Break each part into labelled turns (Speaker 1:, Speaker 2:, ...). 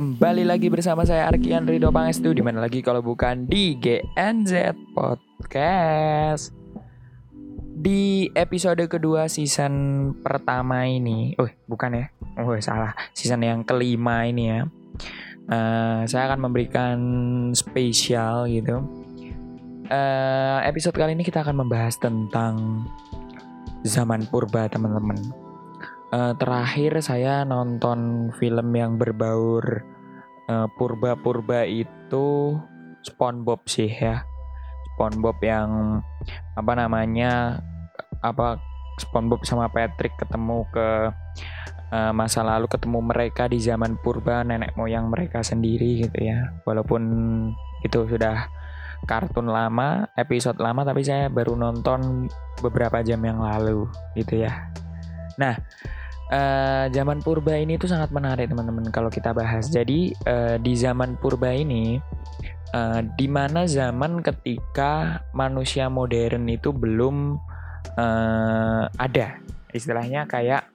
Speaker 1: Kembali lagi bersama saya Arkian Rido Pangestu di mana lagi kalau bukan di GNZ Podcast. Di episode kedua season pertama ini, oh bukan ya, oh salah, season yang kelima ini ya. Uh, saya akan memberikan spesial gitu. Uh, episode kali ini kita akan membahas tentang zaman purba teman-teman uh, terakhir saya nonton film yang berbaur uh, purba-purba itu SpongeBob sih ya. SpongeBob yang apa namanya apa SpongeBob sama Patrick ketemu ke uh, masa lalu ketemu mereka di zaman purba nenek moyang mereka sendiri gitu ya. Walaupun itu sudah kartun lama, episode lama tapi saya baru nonton beberapa jam yang lalu gitu ya. Nah, uh, zaman purba ini tuh sangat menarik teman-teman kalau kita bahas. Jadi uh, di zaman purba ini uh, di mana zaman ketika manusia modern itu belum uh, ada istilahnya kayak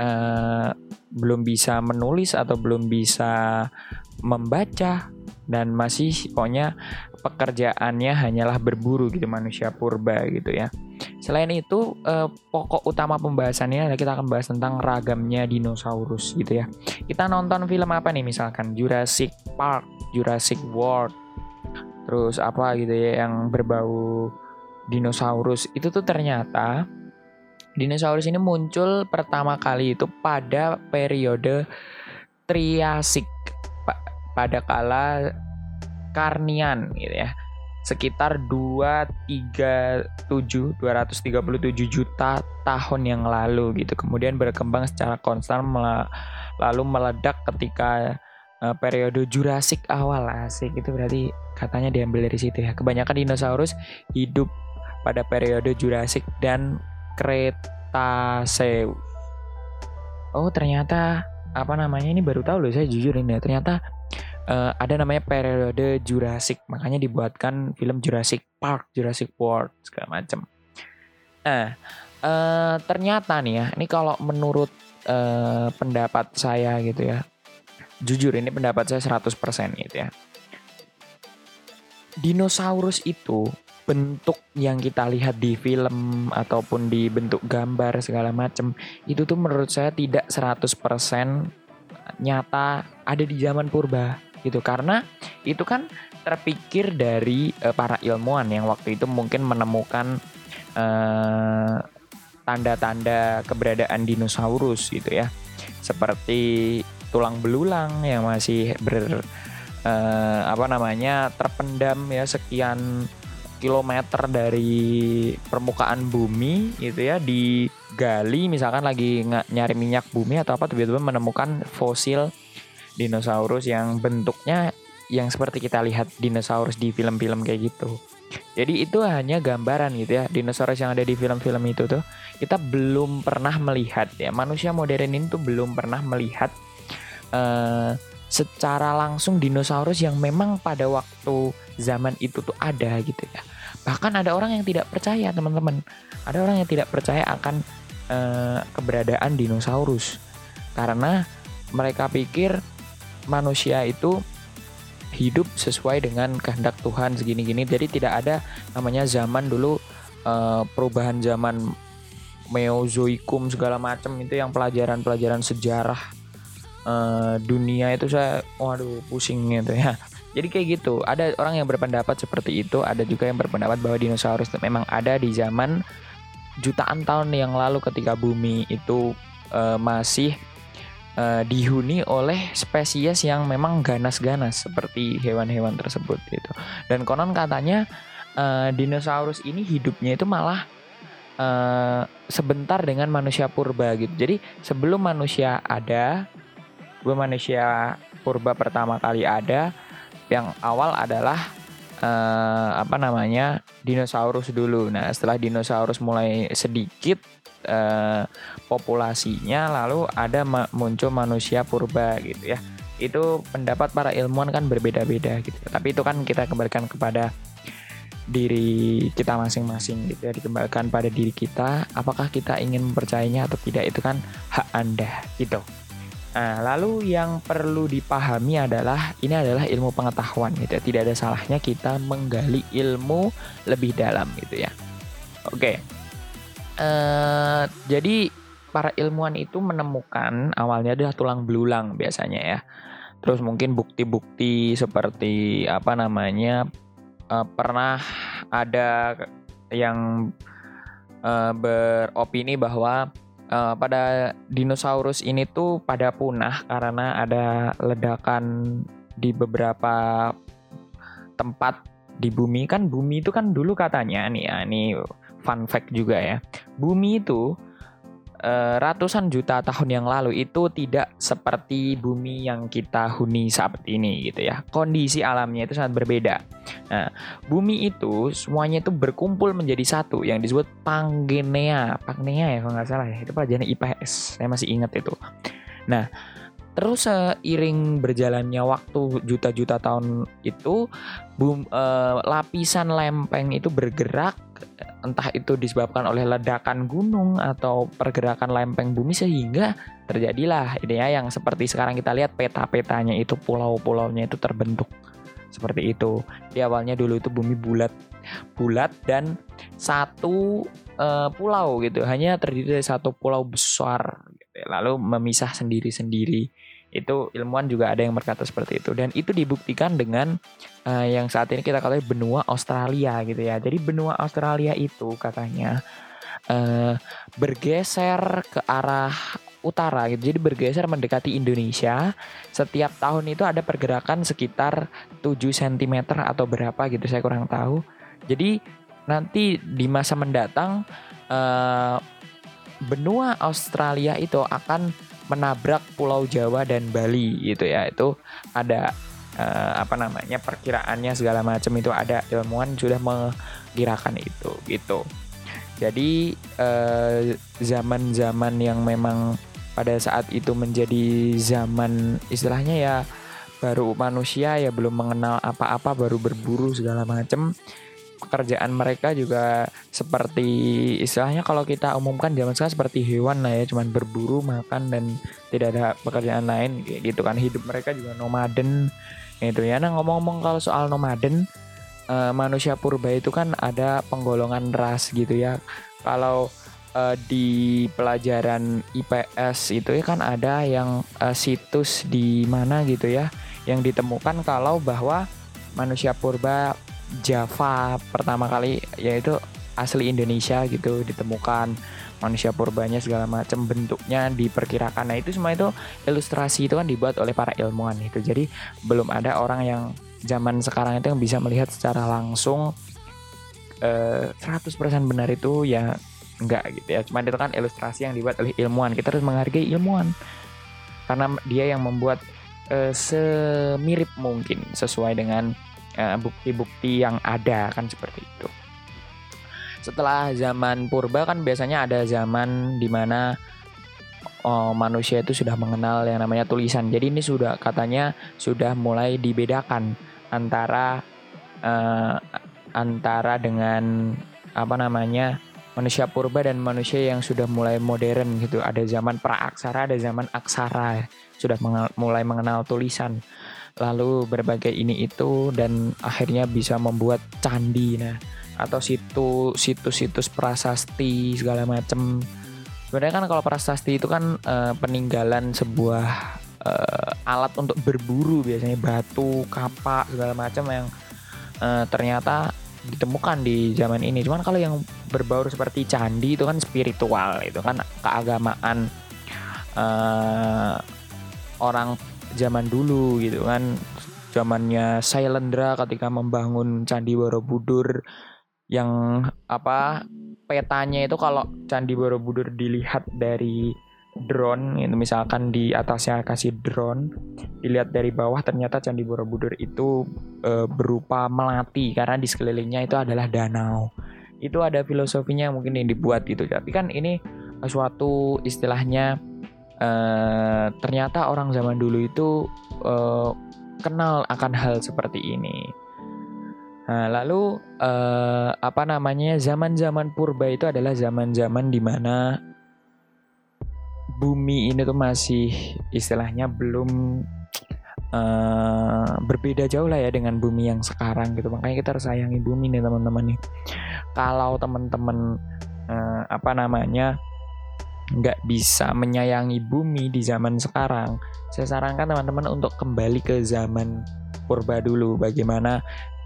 Speaker 1: uh, belum bisa menulis atau belum bisa membaca dan masih pokoknya pekerjaannya hanyalah berburu gitu manusia purba gitu ya. Selain itu eh, pokok utama pembahasannya adalah kita akan bahas tentang ragamnya dinosaurus gitu ya. Kita nonton film apa nih misalkan? Jurassic Park, Jurassic World, terus apa gitu ya yang berbau dinosaurus? Itu tuh ternyata dinosaurus ini muncul pertama kali itu pada periode Triasik pada kala Karnian gitu ya sekitar 237 237 juta tahun yang lalu gitu. Kemudian berkembang secara konstan lalu meledak ketika uh, periode Jurassic awal. Asik itu berarti katanya diambil dari situ ya. Kebanyakan dinosaurus hidup pada periode Jurassic dan Cretaceous oh ternyata apa namanya ini baru tahu loh saya jujur ini ya. Ternyata uh, ada namanya periode Jurassic. Makanya dibuatkan film Jurassic Park Jurassic World segala macam nah uh, ternyata nih ya ini kalau menurut uh, pendapat saya gitu ya jujur ini pendapat saya 100% gitu ya. Dinosaurus itu bentuk yang kita lihat di film ataupun di bentuk gambar segala macam itu tuh menurut saya tidak 100% nyata ada di zaman purba gitu. Karena itu kan terpikir dari uh, para ilmuwan yang waktu itu mungkin menemukan eh, tanda-tanda keberadaan dinosaurus gitu ya. Seperti tulang belulang yang masih ber uh, apa namanya terpendam ya sekian kilometer dari permukaan bumi gitu ya digali. Misalkan lagi nyari minyak bumi atau apa tiba-tiba menemukan fosil dinosaurus yang bentuknya yang seperti kita lihat dinosaurus di film-film kayak gitu. Jadi itu hanya gambaran gitu ya dinosaurus yang ada di film-film itu tuh kita belum pernah melihat ya manusia modern ini tuh belum pernah melihat uh, secara langsung dinosaurus yang memang pada waktu zaman itu tuh ada gitu ya. Bahkan ada orang yang tidak percaya teman-teman. Ada orang yang tidak percaya akan uh, keberadaan dinosaurus karena mereka pikir manusia itu hidup sesuai dengan kehendak Tuhan segini-gini. Jadi tidak ada namanya zaman dulu uh, perubahan zaman Meozoikum segala macam itu yang pelajaran-pelajaran sejarah uh, dunia itu saya waduh pusing gitu ya. Jadi kayak gitu. Ada orang yang berpendapat seperti itu, ada juga yang berpendapat bahwa dinosaurus memang ada di zaman jutaan tahun yang lalu ketika bumi itu uh, masih uh, dihuni oleh spesies yang memang ganas-ganas seperti hewan-hewan tersebut gitu. Dan konon katanya uh, dinosaurus ini hidupnya itu malah uh, sebentar dengan manusia purba gitu. Jadi sebelum manusia ada, sebelum manusia purba pertama kali ada, yang awal adalah uh, apa namanya dinosaurus dulu. Nah setelah dinosaurus mulai sedikit uh, populasinya lalu ada ma muncul manusia purba gitu ya itu pendapat para ilmuwan kan berbeda-beda gitu tapi itu kan kita kembalikan kepada diri kita masing-masing gitu ya dikembalikan pada diri kita apakah kita ingin mempercayainya atau tidak itu kan hak anda gitu Nah, lalu yang perlu dipahami adalah ini adalah ilmu pengetahuan gitu ya. Tidak ada salahnya kita menggali ilmu lebih dalam gitu ya. Oke. Uh, jadi para ilmuwan itu menemukan awalnya adalah tulang belulang biasanya ya. Terus mungkin bukti-bukti seperti apa namanya uh, pernah ada yang uh, beropini bahwa uh, pada dinosaurus ini tuh pada punah karena ada ledakan di beberapa tempat di bumi kan bumi itu kan dulu katanya nih ya ini fun fact juga ya bumi itu Eh, ratusan juta tahun yang lalu itu tidak seperti bumi yang kita huni saat ini gitu ya. Kondisi alamnya itu sangat berbeda. Nah, bumi itu semuanya itu berkumpul menjadi satu yang disebut Pangenea. Pangenea ya kalau nggak salah ya. Itu pelajaran IPS. Saya masih ingat itu. Nah, Terus seiring berjalannya waktu juta-juta tahun itu bum, uh, lapisan lempeng itu bergerak entah itu disebabkan oleh ledakan gunung atau pergerakan lempeng bumi sehingga terjadilah ini ya yang seperti sekarang kita lihat peta-petanya itu pulau-pulaunya itu terbentuk seperti itu. Di awalnya dulu itu bumi bulat, bulat dan satu uh, pulau gitu, hanya terdiri dari satu pulau besar, gitu. Ya. lalu memisah sendiri-sendiri itu ilmuwan juga ada yang berkata seperti itu. Dan itu dibuktikan dengan uh, yang saat ini kita katakan benua Australia gitu ya. Jadi benua Australia itu katanya uh, bergeser ke arah utara gitu. Jadi bergeser mendekati Indonesia. Setiap tahun itu ada pergerakan sekitar 7 cm atau berapa gitu saya kurang tahu. Jadi nanti di masa mendatang uh, benua Australia itu akan menabrak Pulau Jawa dan Bali gitu ya. Itu ada uh, apa namanya perkiraannya segala macam itu ada. Ilmuwan sudah mengkirakan itu gitu. Jadi eh, zaman-zaman yang memang pada saat itu menjadi zaman istilahnya ya baru manusia ya belum mengenal apa-apa baru berburu segala macam pekerjaan mereka juga seperti istilahnya kalau kita umumkan zaman sekarang seperti hewan lah ya cuman berburu makan dan tidak ada pekerjaan lain gitu kan. Hidup mereka juga nomaden gitu ya. Nah ngomong-ngomong kalau soal nomaden uh, manusia purba itu kan ada penggolongan ras gitu ya. Kalau uh, di pelajaran IPS itu ya kan ada yang uh, situs di mana gitu ya yang ditemukan kalau bahwa manusia purba Java pertama kali yaitu asli Indonesia gitu ditemukan manusia purbanya segala macam bentuknya diperkirakan. Nah itu semua itu ilustrasi itu kan dibuat oleh para ilmuwan itu jadi belum ada orang yang zaman sekarang itu yang bisa melihat secara langsung eh, 100% benar itu ya enggak gitu ya. Cuma itu kan ilustrasi yang dibuat oleh ilmuwan. Kita harus menghargai ilmuwan. Karena dia yang membuat eh, semirip mungkin sesuai dengan bukti-bukti yang ada kan seperti itu. Setelah zaman purba kan biasanya ada zaman di mana oh, manusia itu sudah mengenal yang namanya tulisan. Jadi ini sudah katanya sudah mulai dibedakan antara uh, antara dengan apa namanya manusia purba dan manusia yang sudah mulai modern gitu. Ada zaman praaksara, ada zaman aksara, sudah mengal, mulai mengenal tulisan lalu berbagai ini itu dan akhirnya bisa membuat candi nah atau situ situs-situs prasasti segala macam sebenarnya kan kalau prasasti itu kan e, peninggalan sebuah e, alat untuk berburu biasanya batu kapak segala macam yang e, ternyata ditemukan di zaman ini. Cuman kalau yang berbaur seperti candi itu kan spiritual itu kan keagamaan orang zaman dulu gitu kan. Zamannya Sailendra ketika membangun Candi Borobudur yang apa petanya itu kalau Candi Borobudur dilihat dari drone itu misalkan di atasnya kasih drone dilihat dari bawah ternyata Candi Borobudur itu e, berupa melati karena di sekelilingnya itu adalah danau. Itu ada filosofinya mungkin yang dibuat gitu. Tapi kan ini suatu istilahnya uh, ternyata orang zaman dulu itu uh, kenal akan hal seperti ini. Nah, lalu uh, apa namanya zaman-zaman purba itu adalah zaman-zaman di mana bumi ini tuh masih istilahnya belum uh, berbeda jauh lah ya dengan bumi yang sekarang gitu makanya kita harus sayangi bumi nih teman-teman nih kalau teman-teman uh, apa namanya nggak bisa menyayangi bumi di zaman sekarang. Saya sarankan teman-teman untuk kembali ke zaman purba dulu. Bagaimana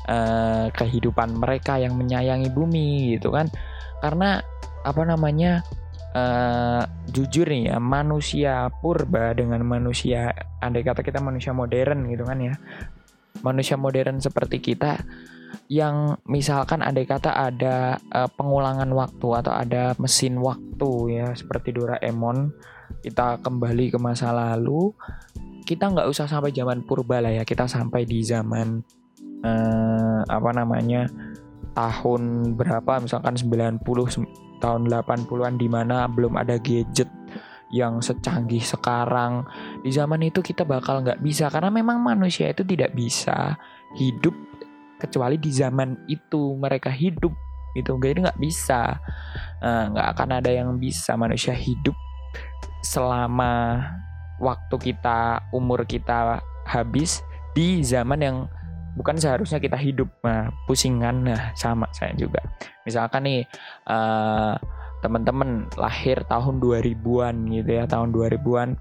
Speaker 1: uh, kehidupan mereka yang menyayangi bumi gitu kan? Karena apa namanya uh, jujur nih ya manusia purba dengan manusia andai kata kita manusia modern gitu kan ya manusia modern seperti kita yang misalkan andai kata ada uh, pengulangan waktu atau ada mesin waktu ya seperti Doraemon kita kembali ke masa lalu kita nggak usah sampai zaman purba lah ya kita sampai di zaman uh, apa namanya tahun berapa misalkan 90 tahun 80-an di mana belum ada gadget yang secanggih sekarang. Di zaman itu kita bakal nggak bisa karena memang manusia itu tidak bisa hidup kecuali di zaman itu mereka hidup gitu. Jadi nggak bisa. Eh, nggak akan ada yang bisa manusia hidup selama waktu kita umur kita habis di zaman yang bukan seharusnya kita hidup. Nah pusingan nah sama saya juga. Misalkan nih uh, teman-teman lahir tahun 2000-an gitu ya tahun 2000-an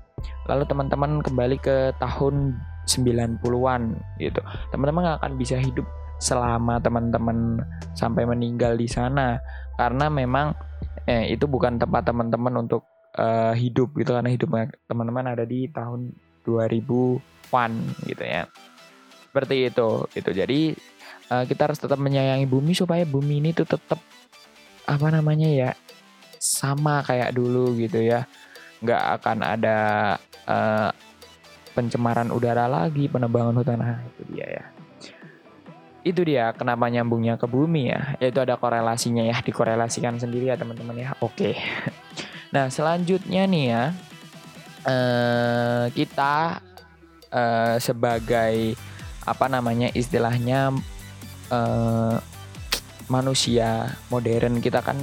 Speaker 1: lalu teman-teman kembali ke tahun 90-an gitu. Teman-teman nggak akan bisa hidup selama teman-teman sampai meninggal di sana. Karena memang eh, itu bukan tempat teman-teman untuk uh, hidup gitu. Karena hidup teman-teman ada di tahun 2000-an gitu ya. Seperti itu gitu. Jadi uh, kita harus tetap menyayangi bumi supaya bumi ini tuh tetap apa namanya ya sama kayak dulu gitu ya. Nggak akan ada uh, pencemaran udara lagi penebangan hutan. Nah itu dia ya itu dia kenapa nyambungnya ke bumi ya? Yaitu ada korelasinya ya dikorelasikan sendiri ya teman-teman ya. Oke. Nah selanjutnya nih ya uh, kita uh, sebagai apa namanya istilahnya uh, manusia modern kita kan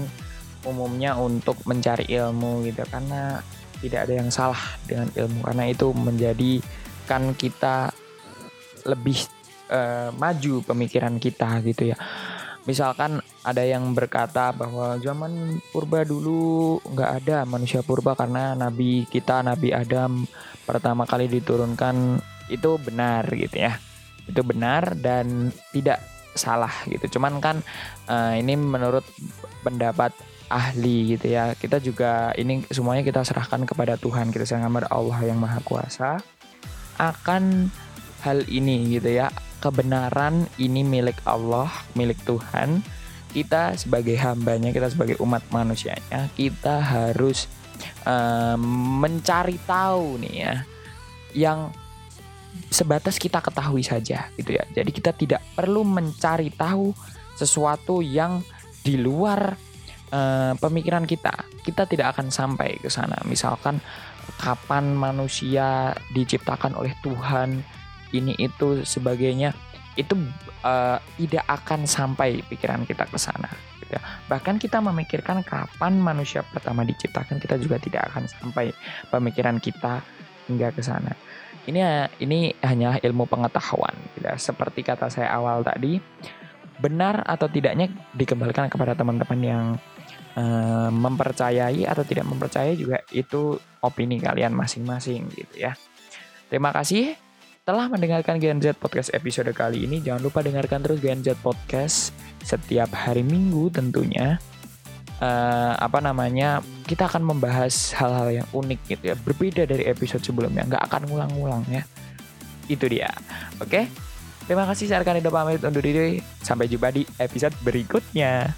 Speaker 1: umumnya untuk mencari ilmu gitu karena tidak ada yang salah dengan ilmu. Karena itu menjadikan kita lebih uh, maju pemikiran kita gitu ya misalkan ada yang berkata bahwa zaman purba dulu nggak ada manusia purba karena nabi kita nabi Adam pertama kali diturunkan itu benar gitu ya itu benar dan tidak salah gitu. Cuman kan uh, ini menurut pendapat ahli gitu ya. Kita juga ini semuanya kita serahkan kepada Tuhan. Kita serahkan kepada Allah yang Maha Kuasa akan hal ini gitu ya. Kebenaran ini milik Allah, milik Tuhan. Kita sebagai hambanya, kita sebagai umat manusianya, kita harus uh, mencari tahu nih ya yang sebatas kita ketahui saja gitu ya. Jadi kita tidak perlu mencari tahu sesuatu yang di luar uh, pemikiran kita. Kita tidak akan sampai ke sana. Misalkan kapan manusia diciptakan oleh Tuhan, ini itu sebagainya, itu uh, tidak akan sampai pikiran kita ke sana. Gitu ya. Bahkan kita memikirkan kapan manusia pertama diciptakan, kita juga tidak akan sampai pemikiran kita hingga ke sana ini ini hanya ilmu pengetahuan tidak seperti kata saya awal tadi benar atau tidaknya dikembalikan kepada teman-teman yang uh, mempercayai atau tidak mempercayai juga itu opini kalian masing-masing gitu ya terima kasih telah mendengarkan Gen Z Podcast episode kali ini jangan lupa dengarkan terus Gen Z Podcast setiap hari Minggu tentunya. Uh, apa namanya kita akan membahas hal-hal yang unik gitu ya berbeda dari episode sebelumnya nggak akan ngulang-ngulang ya. Itu dia. Oke? Terima kasih saya akan pamit undur diri. Sampai jumpa di episode berikutnya